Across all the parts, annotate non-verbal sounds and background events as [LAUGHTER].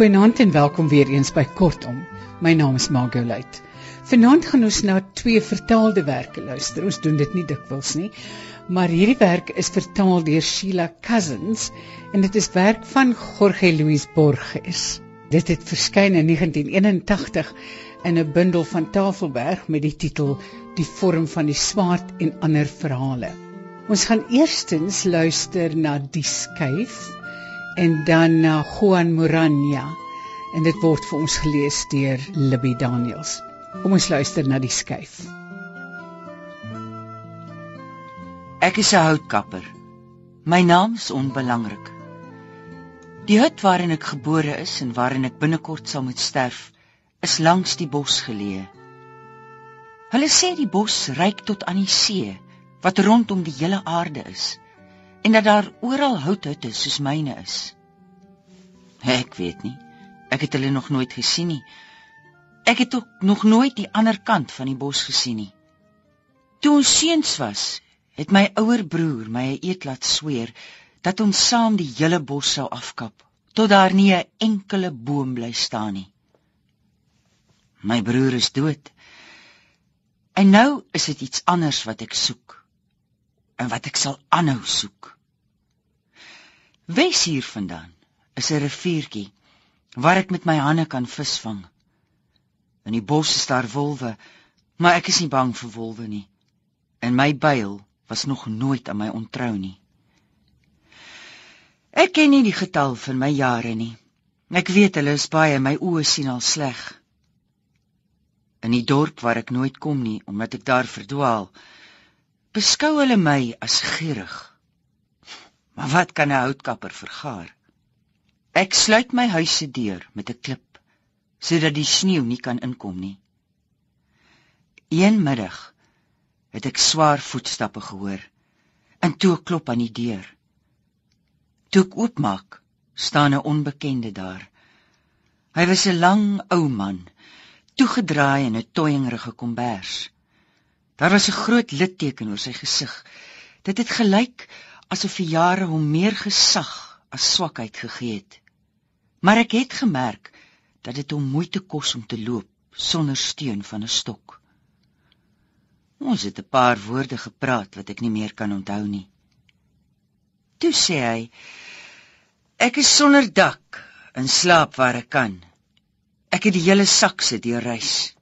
Goeienaand en welkom weer eens by Kortom. My naam is Margolite. Vanaand gaan ons na twee vertaalde werke luister. Ons doen dit nie dikwels nie, maar hierdie werk is vertaal deur Sheila Cousins en dit is werk van Jorge Luis Borges. Dit het verskyn in 1981 in 'n bundel van Tafelberg met die titel Die vorm van die swaard en ander verhale. Ons gaan eerstens luister na Die skuif en dan na Juan Morania en dit word vir ons gelees deur Libby Daniels. Kom ons luister na die skuif. Ek is 'n houtkapper. My naam is onbelangrik. Die hut waarin ek gebore is en waarin ek binnekort sal moet sterf, is langs die bos geleë. Hulle sê die bos reik tot aan die see wat rondom die hele aarde is en dat daar oral houthutte soos myne is. Ek weet nie. Ek het hulle nog nooit gesien nie. Ek het ook nog nooit die ander kant van die bos gesien nie. Toe ons seuns was, het my ouer broer my 'n eed laat sweer dat ons saam die hele bos sou afkap tot daar nie 'n enkele boom bly staan nie. My broer is dood. En nou is dit iets anders wat ek soek en wat ek sal aanhou soek. Wes hiervandaan is 'n riviertjie waar ek met my hande kan visvang. In die bos is daar wolwe, maar ek is nie bang vir wolwe nie. En my byl was nog nooit aan my ontrou nie. Ek ken nie die getal van my jare nie. Ek weet hulle is baie, my oë sien al sleg. In die dorp waar ek nooit kom nie omdat ek daar verdwaal, beskou hulle my as gierig. Maar wat kan 'n houtkapper vergaar? Ek sluit my huis se deur met 'n klip sodat die sneeu nie kan inkom nie. Een middag het ek swaar voetstappe gehoor en toe klop aan die deur. Toe ek oopmaak, staan 'n onbekende daar. Hy was 'n lang ou man, toegedraai in 'n toyingrige kombers. Daar was 'n groot litteken oor sy gesig. Dit het gelyk asof die jare hom meer gesag as swakheid gegee het. Maar ek het gemerk dat dit hom moeite kos om te loop sonder steun van 'n stok. Ons het 'n paar woorde gepraat wat ek nie meer kan onthou nie. Toe sê hy: "Ek is sonder dak en slaap waar ek kan. Ek het die hele sak se deur reis."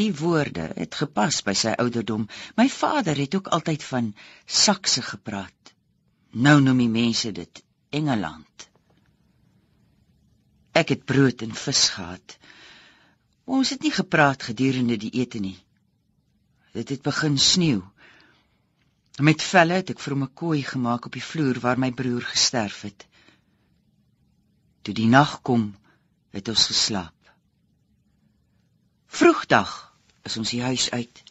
Die woorde het gepas by sy ouderdom. My vader het ook altyd van sakse gepraat. Nou noem die mense dit Engeland. Ek het brood en vis gehad. Ons het nie gepraat gedurende die ete nie. Dit het begin sneeu. Met velle het ek vir hom 'n kooi gemaak op die vloer waar my broer gesterf het. Toe die nag kom, het ons geslaap. Vroegdag is ons die huis uit.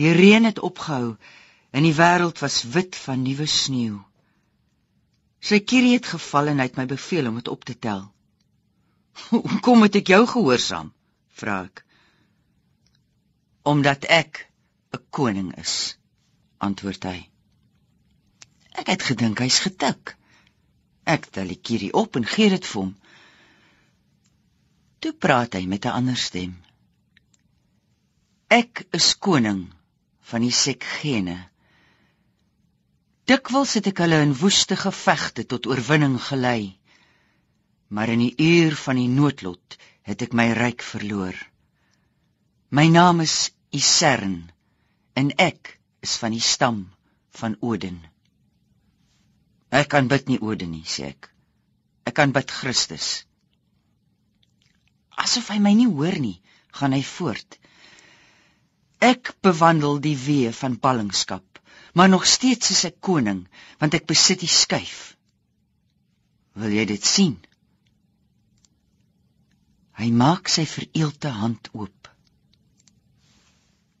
Die reën het opgehou en die wêreld was wit van nuwe sneeu. Sy kierie het geval en hy het my beveel om dit op te tel. [LAUGHS] "Hoe kom dit ek jou gehoorsaam?" vra ek. "Omdat ek 'n koning is," antwoord hy. Ek het gedink hy's getik. Ek tel die kierie op en gee dit vir hom. Toe praat hy met 'n ander stem. Ek is koning van die Sekgene. Dikwels het ek hulle in woeste gevegte tot oorwinning gelei, maar in die uur van die noodlot het ek my ryk verloor. My naam is Isern en ek is van die stam van Odin. Ek kan bid nie Odin nie, sê ek. Ek kan bid Christus asof hy my nie hoor nie, gaan hy voort. Ek bewandel die weë van ballingskap, maar nog steeds is ek koning, want ek besit die skuif. Wil jy dit sien? Hy maak sy vereelte hand oop.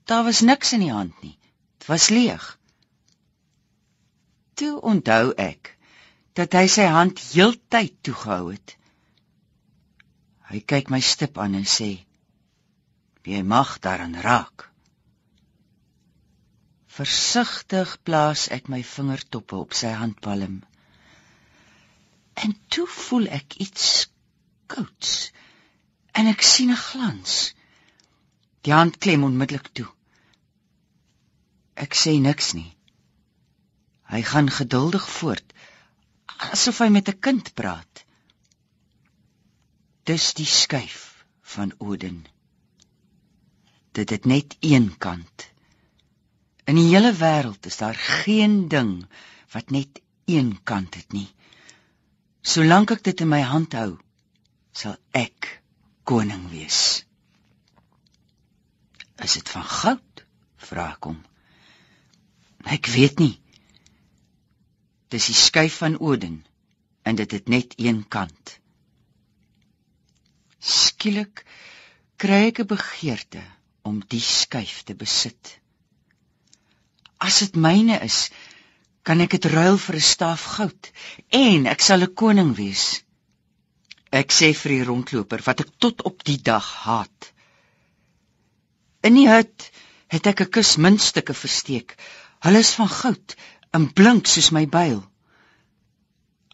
Daar was niks in die hand nie. Dit was leeg. Toe onthou ek dat hy sy hand heeltyd toegehou het. Hy kyk my stip aan en sê: "Jy mag daaraan raak." Versigtig plaas ek my vingertoppe op sy handpalm. En toe voel ek iets kouds en ek sien 'n glans. Die hand klem onmiddellik toe. Ek sê niks nie. Hy gaan geduldig voort asof hy met 'n kind praat. Dis die skuif van Odin. Dit het net een kant. In die hele wêreld is daar geen ding wat net een kant het nie. Solank ek dit in my hand hou, sal ek koning wees. Is dit van goud? vra ek hom. Ek weet nie. Dis die skuif van Odin en dit het net een kant. Skielik kry ek 'n begeerte om die skuif te besit. As dit myne is, kan ek dit ruil vir 'n staf goud en ek sal 'n koning wees. Ek sê vir die rondloper wat ek tot op die dag haat. In die hut het ek 'n kus muntstukke versteek. Hulle is van goud en blink soos my byl.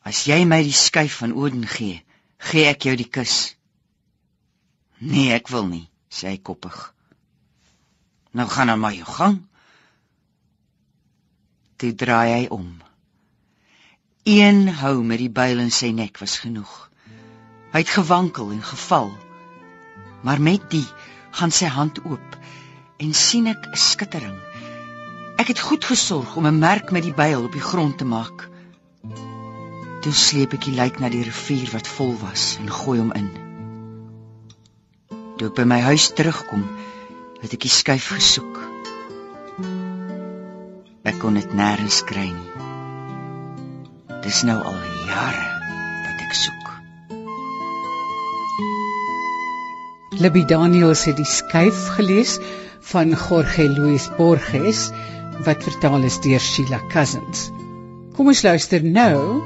As jy my die skuif van Odin gee, gee ek jou die kus. Nee, ek wil nie, sê hy koppig. Nou gaan dan maar jou gang. Toe draai hy om. Een hou met die byl in sy nek was genoeg. Hy het gewankel en geval. Maar met die gaan sy hand oop en sien ek 'n skittering Ek het goed gesorg om 'n merk met die byl op die grond te maak. Toe sleep ek die lijk na die rivier wat vol was en gooi hom in. Toe ek by my huis terugkom, het ek die skuif gesoek. Kon dit nêrens kry nie. Dis nou al jare dat ek soek. Libby Daniels het die skuif gelees van Jorge Luis Borges wat vertaal is deur Sheila Cousins. Kom ons luister nou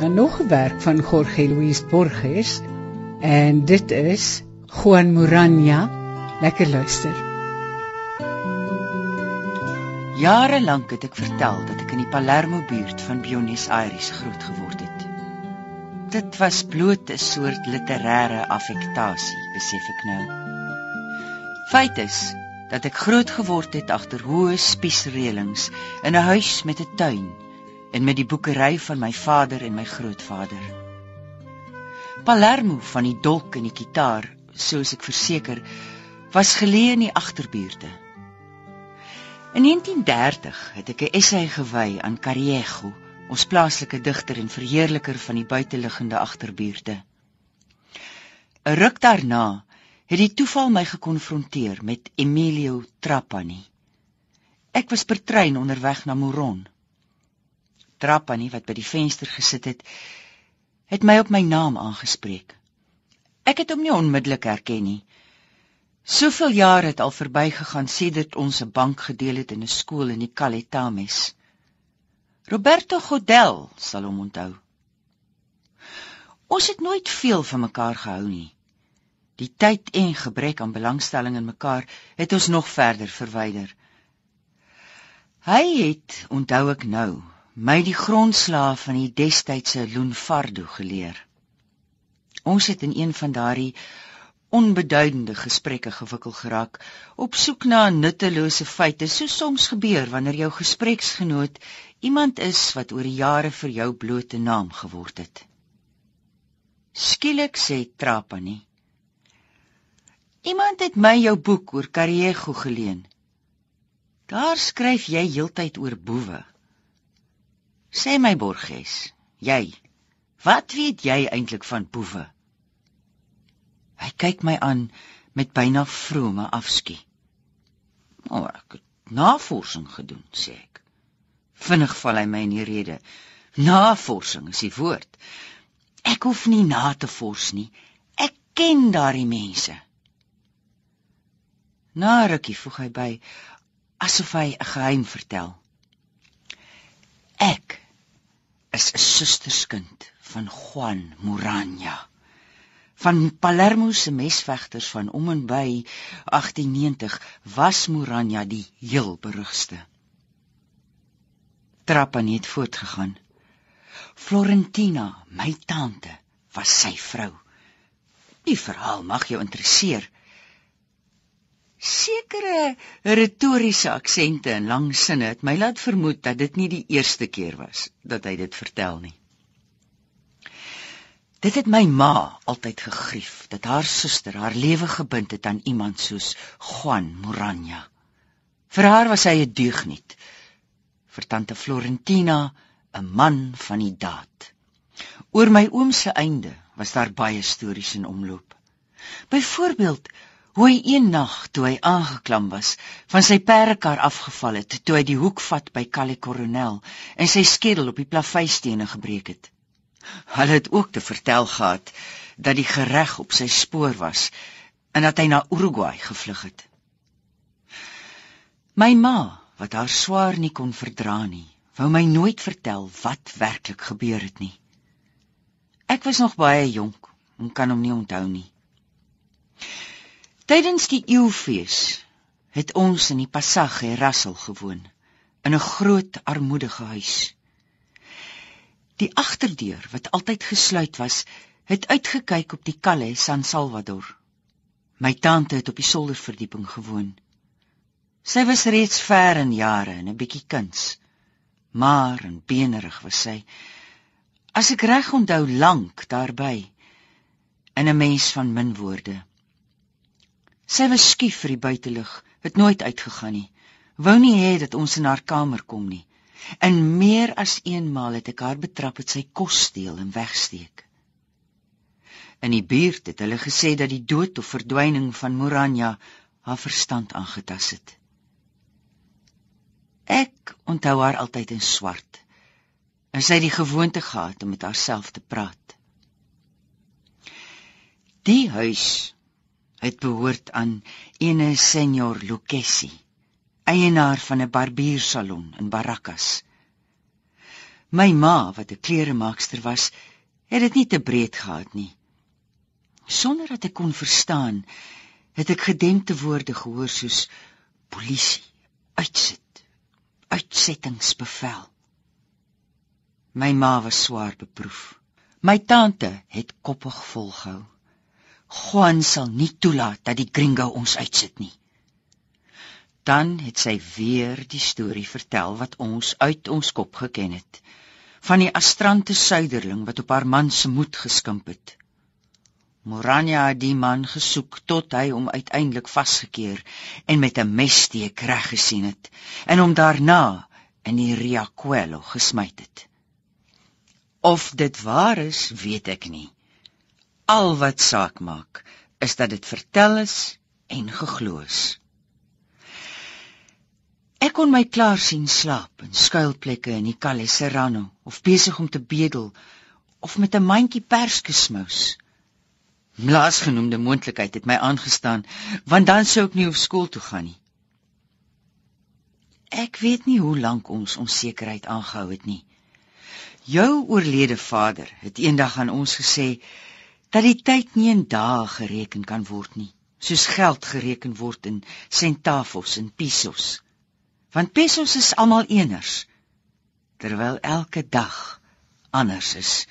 na nog 'n werk van Jorge Luis Borges en dit is Juan Muranya. Lekker luister. Jare lank het ek vertel dat ek in die Palermo buurt van Buenos Aires groot geword het. Dit was bloot 'n soort literêre affektasie, besef ek nou. Feit is, dat ek groot geword het agter hoë spiesreëlings in 'n huis met 'n tuin en met die boekery van my vader en my grootvader. Palermo van die dolk en die kitaar, soos ek verseker, was geleë in die agterbuurte. In 1930 het ek 'n essay gewy aan Cariego, ons plaaslike digter en verheerliker van die buiteliggende agterbuurte. 'n Ruk daarna het die toeval my gekonfronteer met Emilio Trapani. Ek was per trein onderweg na Moron. Trapani wat by die venster gesit het, het my op my naam aangespreek. Ek het hom nie onmiddellik herken nie. Soveel jare het al verbygegaan sedert ons 'n bank gedeel het in 'n skool in die Caletames. Roberto Godel sal hom onthou. Ons het nooit veel van mekaar gehou nie. Die tyd en gebrek aan belangstelling in mekaar het ons nog verder verwyder. Hy het, onthou ek nou, my die grondslaaf van die destydse Lunfardo geleer. Ons het in een van daardie onbeduidende gesprekke gewikkel geraak op soek na nuttelose feite, soos soms gebeur wanneer jou gespreksgenoot iemand is wat oor die jare vir jou blote naam geword het. Skielik sê Trapani Iemand het my jou boek oor Cariego geleen. Daar skryf jy heeltyd oor boewe. Sê my Borges, jy, wat weet jy eintlik van boewe? Hy kyk my aan met byna vrome afskie. "Maar oh, ek het navorsing gedoen," sê ek. Vinnig val hy my in die rede. "Navorsing is die woord. Ek hoef nie na te vors nie. Ek ken daardie mense." Na rukkie voeg hy by asof hy 'n geheim vertel. Ek is 'n susterskind van Juan Muranya van Palermo se mesvegters van om en by 1890 was Muranya die heel berugste. Trappa net voortgegaan. Florentina, my tante, was sy vrou. Die verhaal mag jou interesseer. Sekere retoriese aksente en lang sinne het my laat vermoed dat dit nie die eerste keer was dat hy dit vertel nie. Dit het my ma altyd gegrief dat haar suster haar lewe gebind het aan iemand soos Juan Moranya. Vir haar was hy 'n deugniet. Vir tante Florentina 'n man van die daad. Oor my oom se einde was daar baie stories in omloop. Byvoorbeeld hoe hy een nag toe hy aangeklam was, van sy perdekar afgeval het toe hy die hoek vat by Calle Coronel en sy skedel op die plaveistene gebreek het. Hulle het ook te vertel gehad dat die gereg op sy spoor was en dat hy na Uruguay gevlug het. My ma, wat haar swaar nie kon verdra nie, wou my nooit vertel wat werklik gebeur het nie. Ek was nog baie jonk en kan hom nie onthou nie. Tydens die eeufees het ons in die Passage Rassel gewoon in 'n groot armoedige huis. Die agterdeur wat altyd gesluit was, het uitgekyk op die Calle San Salvador. My tante het op die solderverdieping gewoon. Sy was reeds ver in jare en 'n bietjie kuns, maar en benerig was sy. As ek reg onthou lank daarby in 'n mens van min woorde. Sy was skief vir die buitelug, het nooit uitgegaan nie. Wou nie hê dat ons in haar kamer kom nie. En meer as eenmaal het ek haar betrap met sy kos steel en wegsteek. In die buurt het hulle gesê dat die dood of verdwyning van Moranya haar verstand aangetas het. Ek onthou haar altyd in swart. En sy het die gewoonte gehad om met haarself te praat. Die huis het behoort aan ene senior Lucchesi eienaar van 'n barbiersalon in Barrakas. My ma, wat 'n kleremaakster was, het dit nie te breed gehad nie. Sonder dat ek kon verstaan, het ek gedempte woorde gehoor soos polisie, uitsit, uitsettingsbevel. My ma was swaar beproef. My tante het koppig volgehou. Juan sal nie toelaat dat die gringo ons uitsit nie. Dan het sy weer die storie vertel wat ons uit ons kop geken het van die astrante suiderling wat op haar man se moed geskimp het. Morania het die man gesoek tot hy hom uiteindelik vasgekeer en met 'n messteek reggesien het en hom daarna in die Riachuelo gesmy het. Of dit waar is, weet ek nie. Al wat saak maak is dat dit vertel is en geglo is. Ek kon my klaar sien slaap in skuilplekke in die Calle Serrano of besig om te bedel of met 'n mandjie perskesmous. Laasgenoemde moontlikheid het my aangestaan, want dan sou ek nie op skool toe gaan nie. Ek weet nie hoe lank ons onsekerheid aangehou het nie. Jou oorlede vader het eendag aan ons gesê dat die tyd nie in dae gereken kan word nie, soos geld gereken word in centavos en pesos want pesos is almal eeners terwyl elke dag anders is.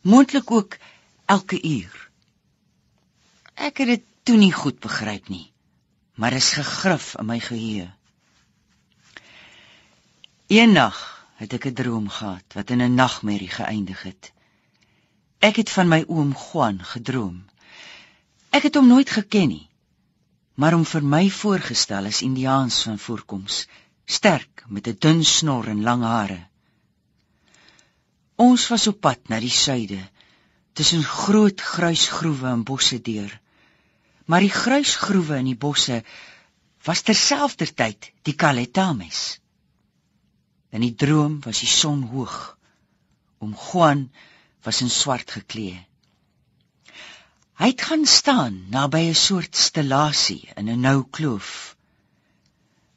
Moontlik ook elke uur. Ek het dit toe nie goed begryp nie maar is gegrif in my geheue. Eendag het ek 'n droom gehad wat in 'n nagmerrie geëindig het. Ek het van my oom Juan gedroom. Ek het hom nooit geken nie maar hom vir my voorgestel as Indiaans van voorkoms, sterk met 'n dun snor en lang hare. Ons was op pad na die suide, tussen groot gruisgroewe en bosse deur. Maar die gruisgroewe in die bosse was terselfdertyd die Caletames. In die droom was die son hoog. Om Juan was in swart geklee. Hy het gaan staan naby 'n soort stellasie in 'n nou kloof.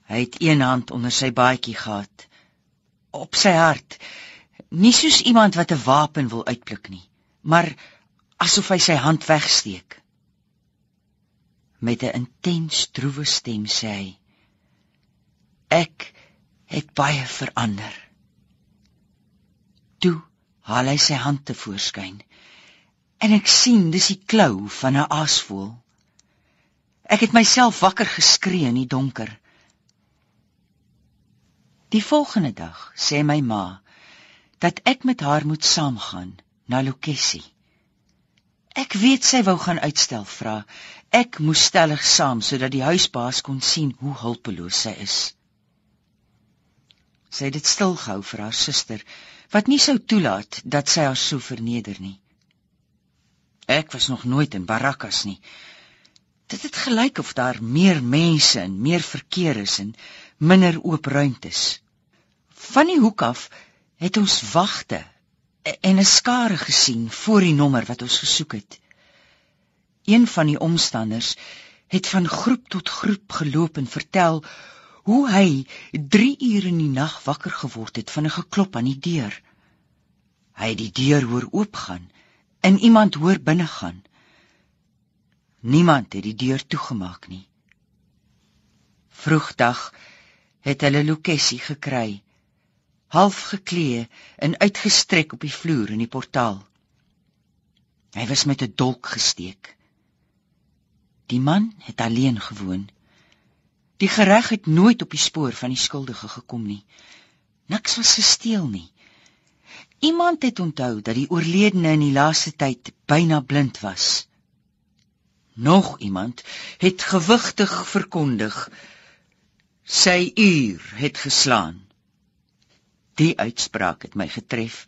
Hy het een hand onder sy baadjie gehad op sy hart, nie soos iemand wat 'n wapen wil uitpluk nie, maar asof hy sy hand wegsteek. Met 'n intens droewe stem sê hy: "Ek het baie verander." Toe haal hy sy hand te voorskyn. En ek sien dis die klou van 'n aasvoël. Ek het myself wakker geskree in die donker. Die volgende dag sê my ma dat ek met haar moet saamgaan na Lokessie. Ek weet sy wou gaan uitstel vra. Ek moes stellig saam sodat die huisbaas kon sien hoe hulpeloos sy is. Sy het dit stilgehou vir haar suster wat nie sou toelaat dat sy haar so verneder nie. Ek was nog nooit in Barakas nie. Dit het gelyk of daar meer mense en meer verkeer is en minder oop ruimtes. Van die hoek af het ons wagte en 'n skare gesien voor die nommer wat ons gesoek het. Een van die omstanders het van groep tot groep geloop en vertel hoe hy 3 ure in die nag wakker geword het van 'n geklop aan die deur. Hy het die deur hoor oopgaan en iemand hoor binne gaan. Niemand het die deur toegemaak nie. Vroegdag het hulle Lokessie gekry half geklee en uitgestrek op die vloer in die portaal. Hy was met 'n dolk gesteek. Die man het alleen gewoon. Die gereg het nooit op die spoor van die skuldige gekom nie. Niks was gesteel nie. Iemand het onthou dat die oorledene in die laaste tyd byna blind was. Nog iemand het gewigtig verkondig sy uur het geslaan. Die uitspraak het my getref.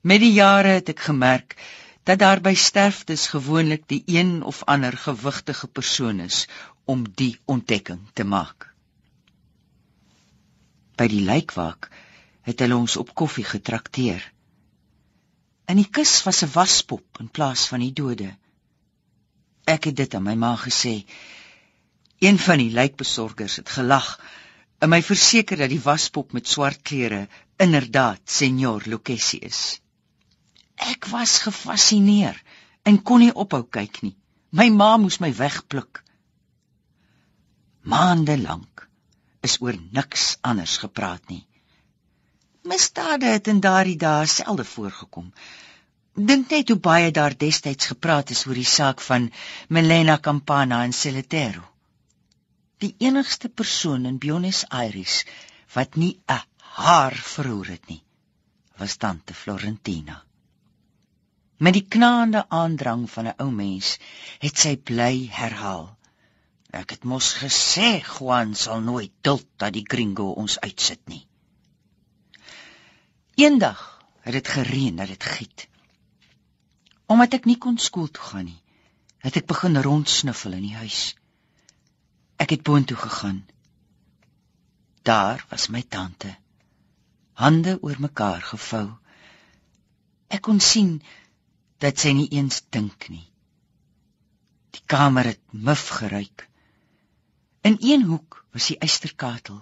Met die jare het ek gemerk dat daar by sterftes gewoonlik die een of ander gewigtige persoon is om die ontdekking te maak. By die lijkwaak het hulle ons op koffie getrakteer. In die kus was 'n waspop in plaas van die dode. Ek het dit aan my ma gesê. Een van die lijkbesorgers het gelag en my verseker dat die waspop met swart klere inderdaad senior Lucchesi is. Ek was gefassineer en kon nie ophou kyk nie. My ma moes my wegpluk. Maande lank is oor niks anders gepraat nie. Misdade het in daardie dae selde voorgekom. Dink net hoe baie daar destyds gepraat is oor die saak van Melena Campana in Celetero die enigste persoon in Buenos Aires wat nie 'n haar verhoor het nie, was tante Florentina. Met die knaande aandrang van 'n ou mens het sy bly herhaal: "Ek het mos gesê Juan sal nooit duld dat die gringo ons uitsit nie." Eendag het dit gereën, dat dit giet. Omdat ek nie kon skool toe gaan nie, het ek begin rondsniffel in die huis. Ek het boontoe gegaan. Daar was my tante. Hande oor mekaar gevou. Ek kon sien dat sy nie eens dink nie. Die kamer het muf geruik. In een hoek was die eysterkatel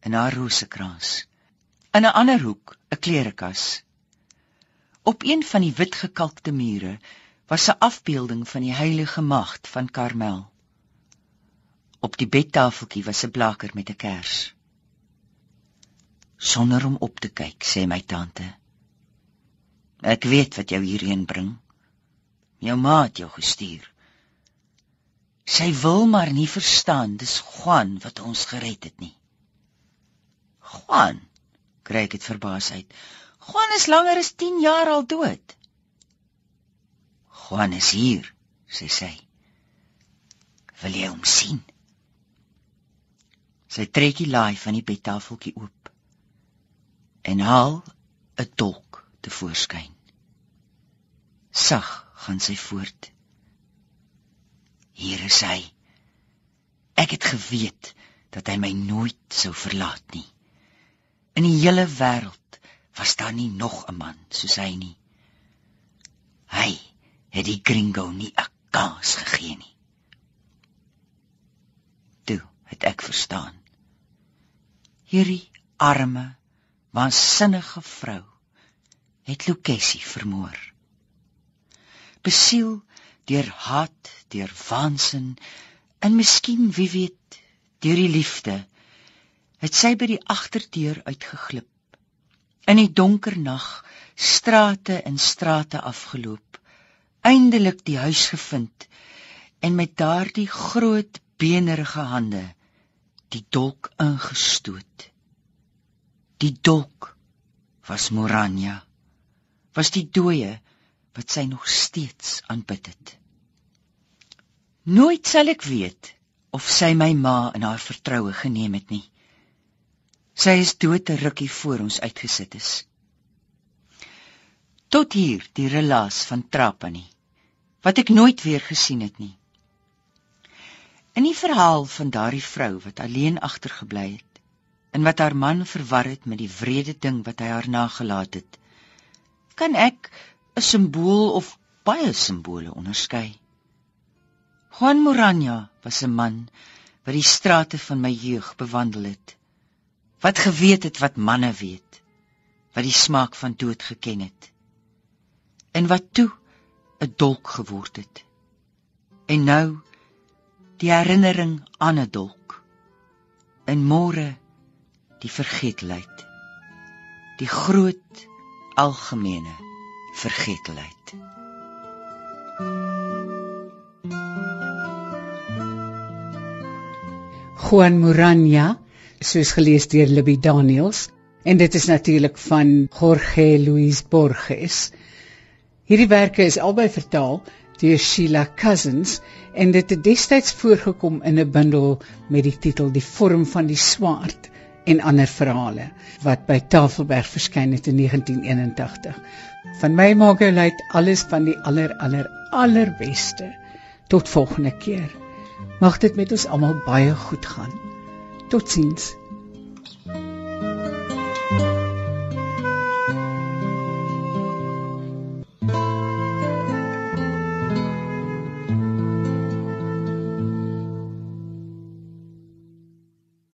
en haar rosekrans. In 'n ander hoek 'n klerekas. Op een van die wit gekalkte mure was 'n afbeelding van die heilige maagd van Karmel. Op die bedtafeltjie was 'n blaker met 'n kers. Sonder om op te kyk, sê my tante: "Ek weet wat jou hierheen bring. Jou ma het jou gestuur. Sy wil maar nie verstaan dis Juan wat ons gered het nie." "Juan?" Kry ek dit verbaas uit. "Juan is langer as 10 jaar al dood." "Juan is hier," sê sy. "Wil jy hom sien?" Sy trek die laai van die bedtafeltjie oop en haal 'n dolk te voorskyn. Sag gaan sy voort. Hier is hy. Ek het geweet dat hy my nooit sou verlaat nie. In die hele wêreld was daar nie nog 'n man soos hy nie. Hy het die gringo nie 'n kans gegee nie. Toe het ek verstaan hierdie arme, waansinnige vrou het Lucessie vermoor. Besiel deur haat, deur waansin en miskien wie weet, deur die liefde, het sy by die agterdeur uitgeglip. In die donker nag strate en strate afgeloop, eindelik die huis gevind en met daardie groot benerige hande die dolk ingestoot. Die dolk was Morania, was die dooie wat sy nog steeds aanbid het. Nooit sal ek weet of sy my ma in haar vertroue geneem het nie. Sy is dood 'n rukkie voor ons uitgesit is. Tot hier die relaas van Trapani wat ek nooit weer gesien het nie. In die verhaal van daardie vrou wat alleen agtergebly het en wat haar man verwar het met die wrede ding wat hy haar nagelaat het, kan ek 'n simbool of baie simbole onderskei. Juan Moranya was 'n man wat die strate van my jeug bewandel het wat geweet het wat manne weet, wat die smaak van dood geken het. En wat toe 'n dolk geword het. En nou die herinnering aan 'n dolk. En môre die vergeetlikheid. Die groot algemene vergeetlikheid. Juan Moranya soos gelees deur Libby Daniels en dit is natuurlik van Jorge Luis Borges. Hierdie werke is albei vertaal deur Sheila Cousins en dit het destyds voorgekom in 'n bundel met die titel Die vorm van die swaard en ander verhale wat by Tafelberg verskyn het in 1981. Van my maak hy lei alles van die aller aller allerbeste. Tot volgende keer. Mag dit met ons almal baie goed gaan. Totsiens.